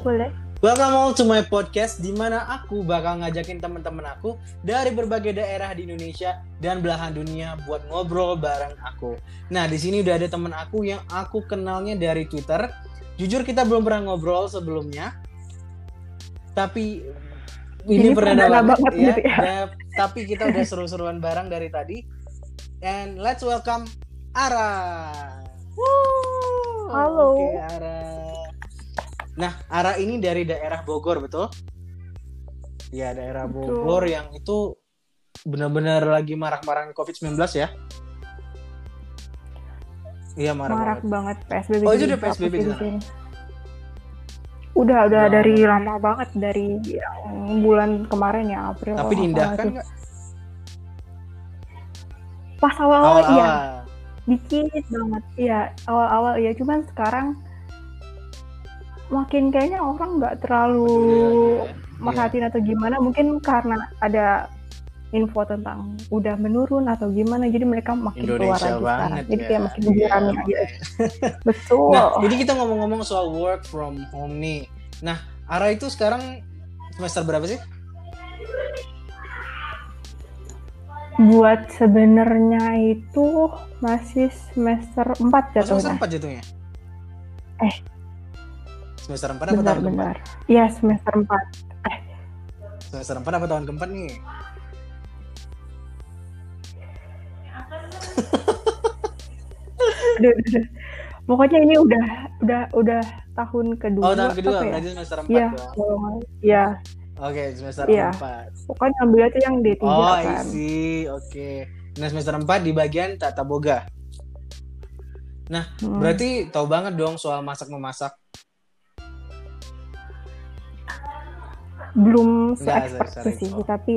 Boleh. Welcome all to my podcast di mana aku bakal ngajakin teman-teman aku dari berbagai daerah di Indonesia dan belahan dunia buat ngobrol bareng aku. Nah, di sini udah ada teman aku yang aku kenalnya dari Twitter. Jujur kita belum pernah ngobrol sebelumnya. Tapi ini, Ini perdana banget, banget ya. gitu ya. Dan- tapi kita udah seru-seruan bareng dari tadi. And let's welcome Ara. Woo! Halo. Oke, Ara. Nah, Ara ini dari daerah Bogor, betul? Iya, daerah Betul. Bogor yang itu benar-benar lagi marak-maraknya COVID-19 ya? Iya, marak, Marak banget. banget PSBB. Oh, itu udah PSBB di sana? sini. Udah, udah Wow. dari lama banget dari yang bulan kemarin ya April. Tapi diindahkan nggak? Pas awal-awal iya, dikit banget. Iya, awal-awal iya. Cuman sekarang makin kayaknya orang nggak terlalu Peduli lagi ya. merhatiin atau gimana. Mungkin karena ada info tentang udah menurun atau gimana, jadi mereka makin keluar Indonesia lagi banget sekarang. Jadi ya. kayak makin Iya, berani makanya. aja. Betul. Nah, jadi kita ngomong-ngomong soal work from home nih. Nah, Ara itu sekarang semester berapa sih? Buat sebenarnya itu masih semester 4 Oh, semester jatuhnya. 4 jatuhnya? Eh. Semester 4 apa tahun keempat? Benar-benar. Iya, semester 4. Semester 4 apa tahun keempat nih? Aduh, aduh, aduh. Pokoknya ini udah udah udah tahun kedua. Oh, tahun kedua, ya? berarti semester 4 Iya, iya. Oke, semester Iya. 4. Pokoknya ambil aja yang D3 Oh, kan. see. Oke. Nah, semester 4 di bagian tata boga. Hmm. Berarti tahu banget dong soal masak-memasak. Belum sorry, itu sih, sorry. tapi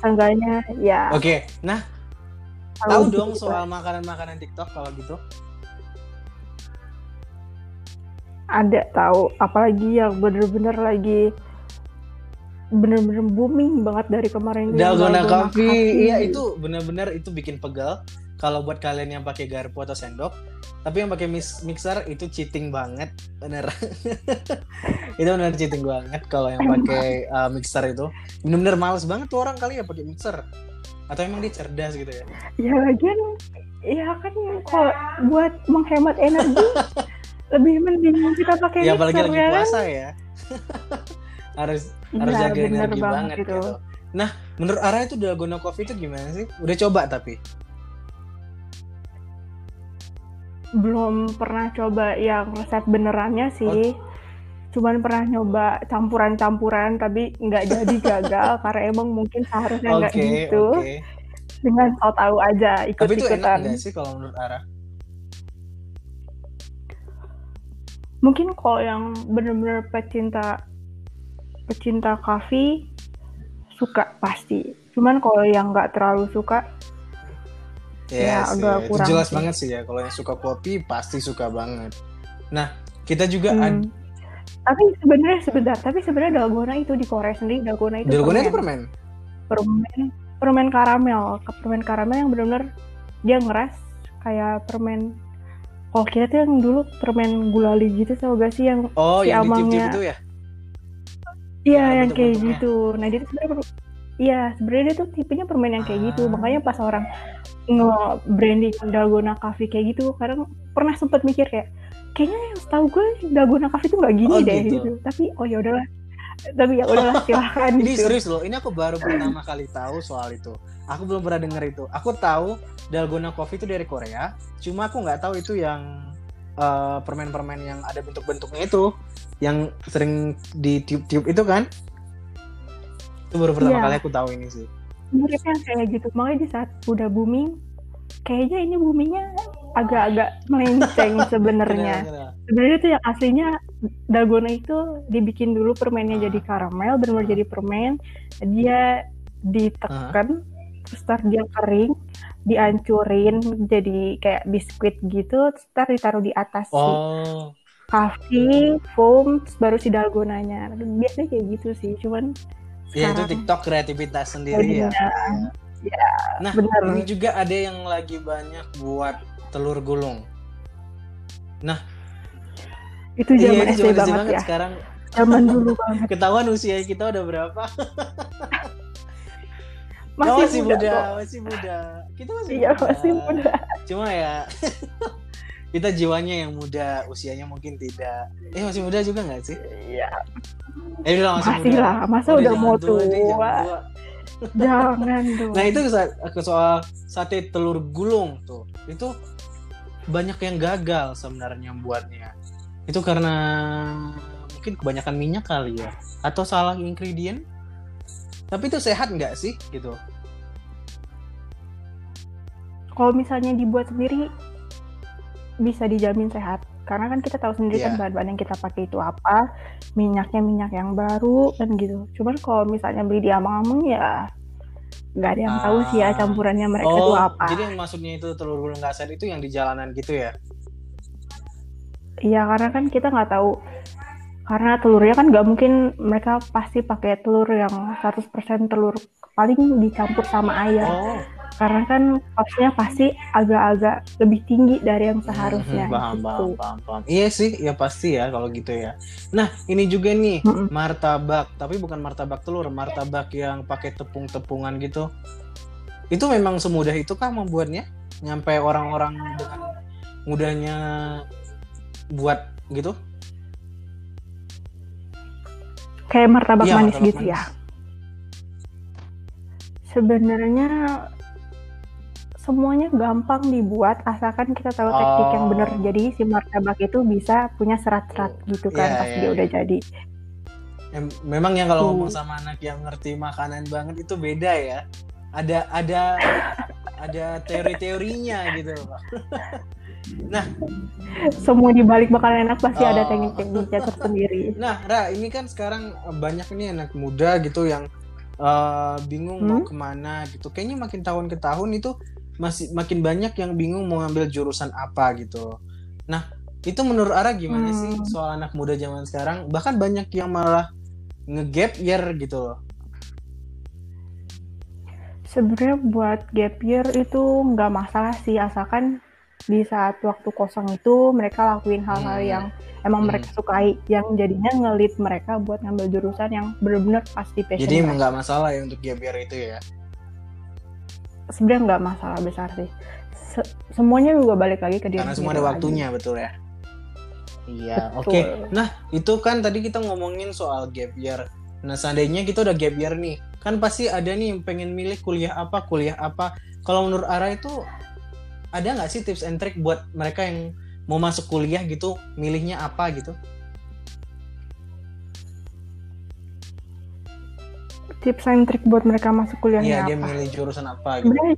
seenggaknya ya Oke. Nah, tahu dong gitu. soal makanan-makanan TikTok kalau gitu. ada tahu apalagi yang bener-bener lagi bener-bener booming banget dari kemarin Dalgona coffee. Iya, itu benar-benar itu bikin pegal. Kalau buat kalian yang pakai garpu atau sendok, tapi yang pakai mixer itu cheating banget, bener. itu benar cheating banget kalau yang pakai uh, mixer itu. Bener-bener males banget tuh orang kali ya pakai mixer. Atau emang dia cerdas gitu ya? ya lagian ya kan kalau buat menghemat energi lebih mending kita pakai ya apalagi mixer lagi ya puasa ya. harus harus Iya, jaga bener energi banget, itu. gitu. Nah, menurut Ara itu dalgona coffee itu gimana sih? Udah coba tapi? Belum pernah coba yang resep benerannya sih Oh. cuman pernah nyoba campuran-campuran tapi nggak jadi gagal karena emang mungkin seharusnya nggak Oke, gitu oke. dengan tahu-tahu aja Tapi itu enak ikut-ikutan sih kalau menurut Ara? mungkin kalau yang bener-bener pecinta pecinta coffee suka pasti cuman kalau yang nggak terlalu suka Ya, sih, agak itu kurang jelas sih. banget sih ya. Kalau yang suka kopi pasti suka banget. Nah, kita juga Hmm. ada tapi sebenarnya sebentar tapi sebenarnya dalgona itu di Korea sendiri dalgona itu dalgona itu permen. permen. permen permen karamel permen karamel yang benar-benar dia ngeras kayak permen kalau kita tuh yang dulu permen gulali gitu tau gak sih yang Oh, Si yang abangnya- itu ya? iya Ya, yang kayak gitu nah dia tuh sebenarnya iya sebenarnya dia tuh tipenya permen yang kayak gitu Ah. makanya pas orang nge-branding dalgona coffee kayak gitu kadang pernah sempet mikir kayak kayaknya yang setahu gue dalgona coffee tuh nggak gini Oh, deh gitu. gitu tapi oh ya udahlah tapi ya udahlah silahkan Ini gitu serius loh. Ini aku baru pertama kali tahu soal itu. Aku belum pernah denger itu. Aku tahu dalgona coffee itu dari Korea. Cuma aku nggak tahu itu yang eh, permen-permen yang ada bentuk-bentuknya itu, yang sering ditiup-tiup itu kan? Itu baru pertama Iya. kali aku tahu ini sih. Miripnya kayak gitu. Makanya di saat udah booming kayaknya ini boomingnya agak-agak melenceng sebenarnya. Sebenarnya tuh yang aslinya dalgona itu dibikin dulu permennya Ah. jadi karamel benar-benar jadi permen. Dia ditekan terus ntar dia kering dihancurin jadi kayak biskuit gitu terus ditaruh di atas Oh, coffee foam terus baru si dalgonanya. Biasanya kayak gitu sih cuman ya itu TikTok kreativitas sendiri ya. jadinya Nah, benar. ini juga ada yang lagi banyak buat telur gulung. itu Iya, zaman ini SD zaman banget, ya. Sekarang. Zaman dulu banget. Ketahuan usia kita udah berapa? Masih, oh, masih muda, muda masih muda. Kita masih iya muda. masih muda. Cuma ya kita jiwanya yang muda usianya mungkin tidak eh masih muda juga nggak sih iya eh masih, masih muda lah masa Udah udah mau tua deh, jangan tua tua. jangan dong Nah itu ke soal sate telur gulung tuh, itu banyak yang gagal sebenarnya buatnya. Itu karena mungkin kebanyakan minyak kali ya, atau salah ingredient. Tapi itu sehat nggak sih gitu? kalau misalnya dibuat sendiri bisa dijamin sehat karena kan kita tahu sendiri kan Iya. bahan-bahan yang kita pakai itu apa minyaknya minyak yang baru kan gitu cuman kalau misalnya beli di amang-amang ya nggak ada yang tahu sih ya Ah. campurannya mereka itu Oh, apa jadi yang maksudnya itu telur gulung nggak sehat itu yang di jalanan gitu ya? iya karena kan kita nggak tahu karena telurnya kan nggak mungkin mereka pasti pakai telur yang 100% telur paling dicampur sama air Oh, karena kan costnya pasti agak-agak lebih tinggi dari yang seharusnya Mhm, paham, gitu. paham, paham, paham. Iya sih, ya pasti ya kalau gitu ya. Nah, ini juga nih Mm-mm. martabak, tapi bukan martabak telur, martabak yang pakai tepung-tepungan gitu. Itu memang semudah itu kah membuatnya? Nyampe orang-orang dengan mudahnya buat gitu? kayak martabak Iya, manis martabak gitu manis. ya sebenarnya semuanya gampang dibuat asalkan kita tahu teknik yang Oh. benar jadi si martabak itu bisa punya serat-serat gitu kan Iya, pas iya, dia udah iya. jadi Em- Memang ya kalau Tuh. ngomong sama anak yang ngerti makanan banget itu beda ya. Ada ada ada teori-teorinya gitu, Pak. semua dibalik bakal enak pasti ada Oh. teknik-tekniknya tersendiri Nah, Ra, ini kan sekarang banyak nih anak muda gitu yang eh, bingung mau Hmm? ke mana gitu. Kayaknya makin tahun ke tahun itu masih makin banyak yang bingung mau ngambil jurusan apa gitu. Nah, itu menurut Ara gimana Hmm. sih soal anak muda zaman sekarang? Bahkan banyak yang malah nge-gap year gitu loh. sebenarnya buat gap year itu nggak masalah sih asalkan di saat waktu kosong itu mereka lakuin hal-hal Hmm. yang emang Hmm. mereka sukai yang jadinya ngelit mereka buat ngambil jurusan yang benar-benar pasti passion Jadi nggak masalah ya untuk gap year itu ya. Sebenarnya nggak masalah besar sih Se- semuanya juga balik lagi ke diri Karena semua ada lagi. waktunya, betul ya. Iya, oke. Nah, itu kan tadi kita ngomongin soal gap year. Nah, seandainya kita udah gap year nih, kan pasti ada nih yang pengen milih kuliah apa, kuliah apa. Kalau menurut Ara itu ada nggak sih tips and trick buat mereka yang mau masuk kuliah gitu, milihnya apa gitu? Tips and trick buat mereka masuk kuliahnya Iya, dia apa milih jurusan apa gitu. sebenarnya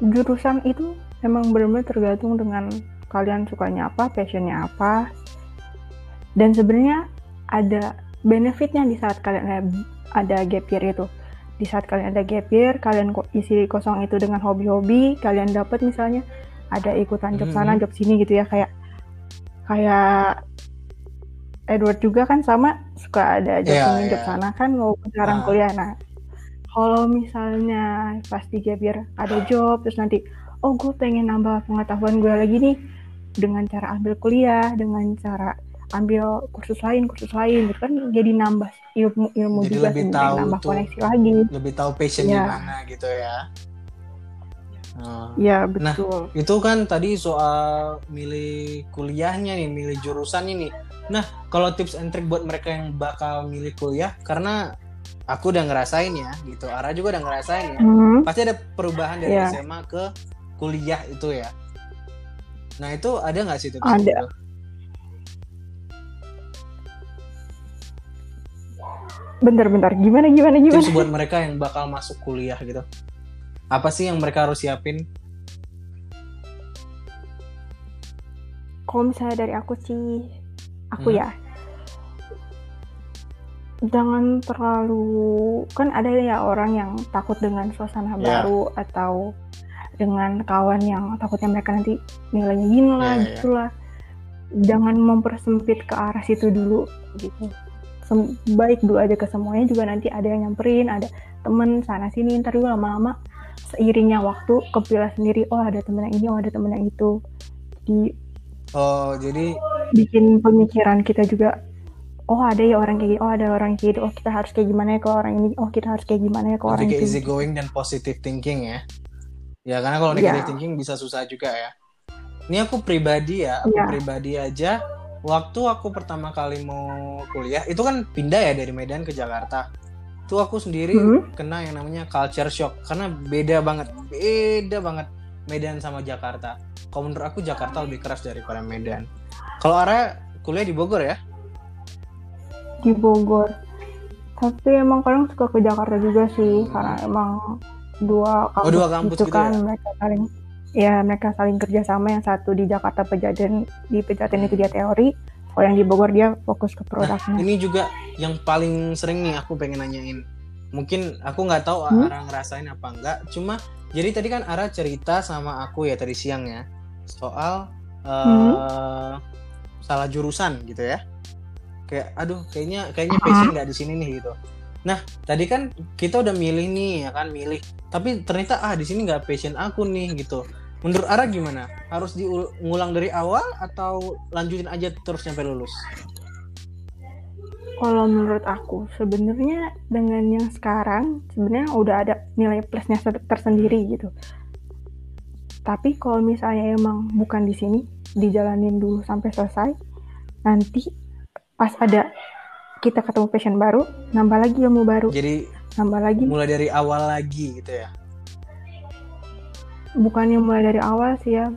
jurusan itu memang benar-benar tergantung dengan kalian sukanya apa, passionnya apa, dan sebenarnya ada benefitnya di saat kalian ada- ada gap year itu. Di saat kalian ada gap year, kalian isi kosong itu dengan hobi-hobi, kalian dapat misalnya ada ikutan job sana, Mhm. job sini gitu ya kayak kayak Edward juga kan sama suka ada job Iya, sini, job iya. sana kan mau sekarang Ah. kuliah. Nah, kalau misalnya pas di gap year ada job terus nanti oh gue pengen nambah pengetahuan gue lagi nih dengan cara ambil kuliah dengan cara ambil kursus lain kursus lain gitu kan jadi nambah ilmu ilmu Jadi juga lebih tahu nambah tuh. koneksi lagi Lebih tahu passion di Iya. mana gitu ya. Oh. ya betul itu kan tadi soal milih kuliahnya nih, milih jurusannya nih. Nah, kalau tips and trick buat mereka yang bakal milih kuliah, karena aku udah ngerasain ya, gitu. Ara juga udah ngerasain ya. Hmm, Pasti ada perubahan dari Iya. SMA ke kuliah itu ya. Nah, itu ada nggak sih tips? Ada. gitu? bentar-bentar gimana gimana gimana Tips buat mereka yang bakal masuk kuliah gitu. Apa sih yang mereka harus siapin? kalau misalnya dari aku sih aku Hmm. ya jangan terlalu kan ada ya orang yang takut dengan suasana Ya. baru atau dengan kawan yang takutnya mereka nanti nilainya gini lah Ya, ya. gitulah jangan mempersempit ke arah situ dulu gitu Sem- baik dulu aja ke semuanya juga nanti ada yang nyamperin ada temen sana sini ntar juga lama-lama seiringnya waktu kepilah sendiri oh ada temen yang ini oh ada temen yang itu di Oh, jadi bikin pemikiran kita juga oh ada ya orang kayak gini, oh ada orang kayak gitu, oh kita harus kayak gimana ya ke orang ini, oh kita harus kayak gimana ya ke orang itu. easy going dan positive thinking ya. Ya karena kalau negative Iya. thinking bisa susah juga ya. Ini aku pribadi ya, aku Iya. pribadi aja. Waktu aku pertama kali mau kuliah, itu kan pindah ya dari Medan ke Jakarta. Itu aku sendiri Hmm. kena yang namanya culture shock karena beda banget, beda banget Medan sama Jakarta. Kalau menurut aku Jakarta lebih keras daripada Medan. Kalau Ara kuliah di Bogor ya? di Bogor. Tapi emang kadang suka ke Jakarta juga sih, Hmm. karena emang dua kampus, Oh, dua kampus gitu gitu kan, ya? mereka saling ya mereka saling kerjasama yang satu di Jakarta Pejaten di Pejaten itu dia teori, kalau yang di Bogor dia fokus ke produknya. Ini juga yang paling sering nih aku pengen nanyain. Mungkin aku nggak tahu Hmm? Ara ngerasain apa enggak. Cuma jadi tadi kan Ara cerita sama aku ya tadi siang ya soal eh, Hmm? salah jurusan gitu ya. Kayak aduh kayaknya kayaknya passion nggak di sini nih gitu. Nah tadi kan kita udah milih nih ya kan milih. Tapi ternyata ah di sini nggak passion aku nih gitu. Menurut Ara gimana? Harus diulang dari awal atau lanjutin aja terus sampai lulus? Kalau menurut aku sebenarnya dengan yang sekarang sebenarnya udah ada nilai plusnya se- tersendiri gitu. Tapi kalau misalnya emang bukan di sini, dijalanin dulu sampai selesai, nanti pas ada kita ketemu passion baru, nambah lagi ilmu baru, Jadi nambah lagi. mulai dari awal lagi gitu ya. Bukannya mulai dari awal sih ya,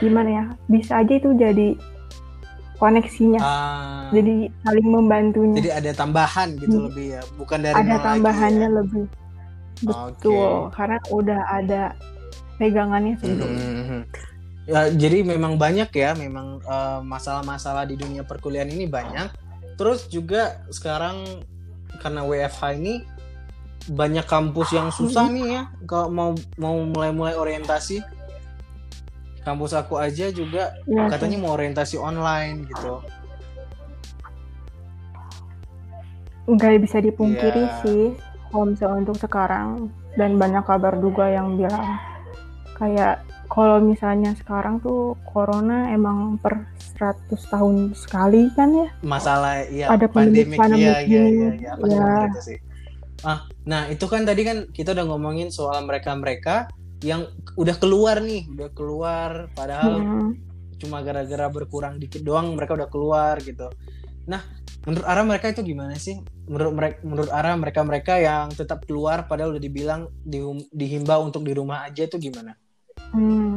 gimana ya? Bisa aja itu jadi koneksinya, Ah, jadi saling membantunya. jadi ada tambahan gitu Hmm. lebih ya, bukan dari ada lagi tambahannya ya. lebih. Betul, karena udah ada pegangannya sebelumnya. Mhm. Ya, jadi memang banyak ya, memang eh, masalah-masalah di dunia perkuliahan ini banyak. Terus juga sekarang karena WFH ini banyak kampus yang susah nih ya, kalau mau mau mulai-mulai orientasi. Kampus aku aja juga Iya, katanya mau orientasi online gitu. nggak bisa dipungkiri Iya. sih kalau misalnya untuk sekarang dan banyak kabar juga yang bilang kayak kalau misalnya sekarang tuh corona emang per 100 tahun sekali kan ya? Masalah ya Ada pandemik iya iya gini. iya iya Iya. dengar itu sih. Ah nah itu kan tadi kan kita udah ngomongin soal mereka mereka yang udah keluar nih udah keluar padahal Hmm, cuma gara-gara berkurang dikit doang mereka udah keluar gitu. Nah menurut Ara mereka itu gimana sih? Menurut mereka menurut Ara mereka mereka yang tetap keluar padahal udah dibilang di- dihimbau untuk di rumah aja itu gimana hmm.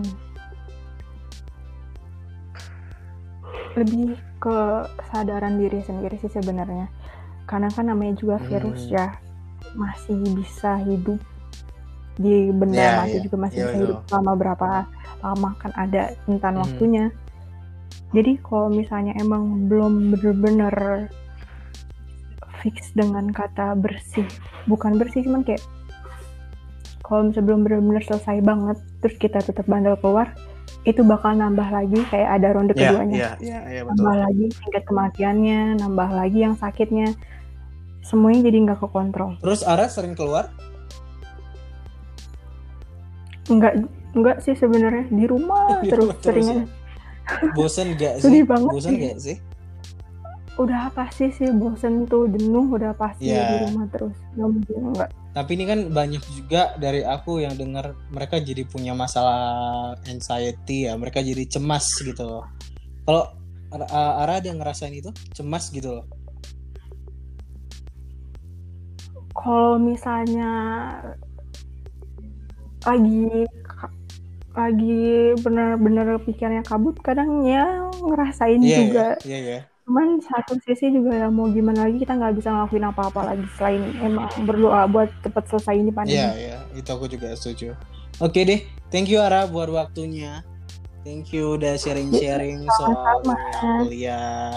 lebih ke kesadaran diri sendiri sih sebenarnya karena kan namanya juga virus Hmm. ya masih bisa hidup di benda Iya, mati iya. juga masih Iya, bisa hidup selama berapa lama kan ada rentan Hmm. waktunya jadi kalau misalnya emang belum bener-bener fix dengan kata bersih bukan bersih cuman kayak kalau misalnya belum bener-bener selesai banget terus kita tetap bandel keluar itu bakal nambah lagi kayak ada ronde Iya, keduanya iya, iya, iya, betul. nambah lagi tingkat kematiannya nambah lagi yang sakitnya semuanya jadi nggak kekontrol Terus Ara sering keluar? nggak nggak sih sebenarnya di rumah terus seringnya Bosen gak sih? Sedih banget Bosen gak sih? Udah pasti sih bosen tuh jenuh udah pasti Iya. di rumah terus nggak mungkin nggak Tapi ini kan banyak juga dari aku yang dengar mereka jadi punya masalah anxiety ya, mereka jadi cemas gitu loh. Kalau Ara Ara ada yang ngerasain itu cemas gitu loh. kalau misalnya lagi lagi bener-bener pikirannya kabut kadang ya ngerasain Iya juga ya, iya ya. Cuman satu sisi juga ya mau gimana lagi kita nggak bisa ngelakuin apa-apa lagi selain emang berdoa buat cepet selesai ini pandemi Iya ya, itu aku juga setuju. Oke deh, thank you Ara buat waktunya. Thank you udah sharing-sharing soal kuliah.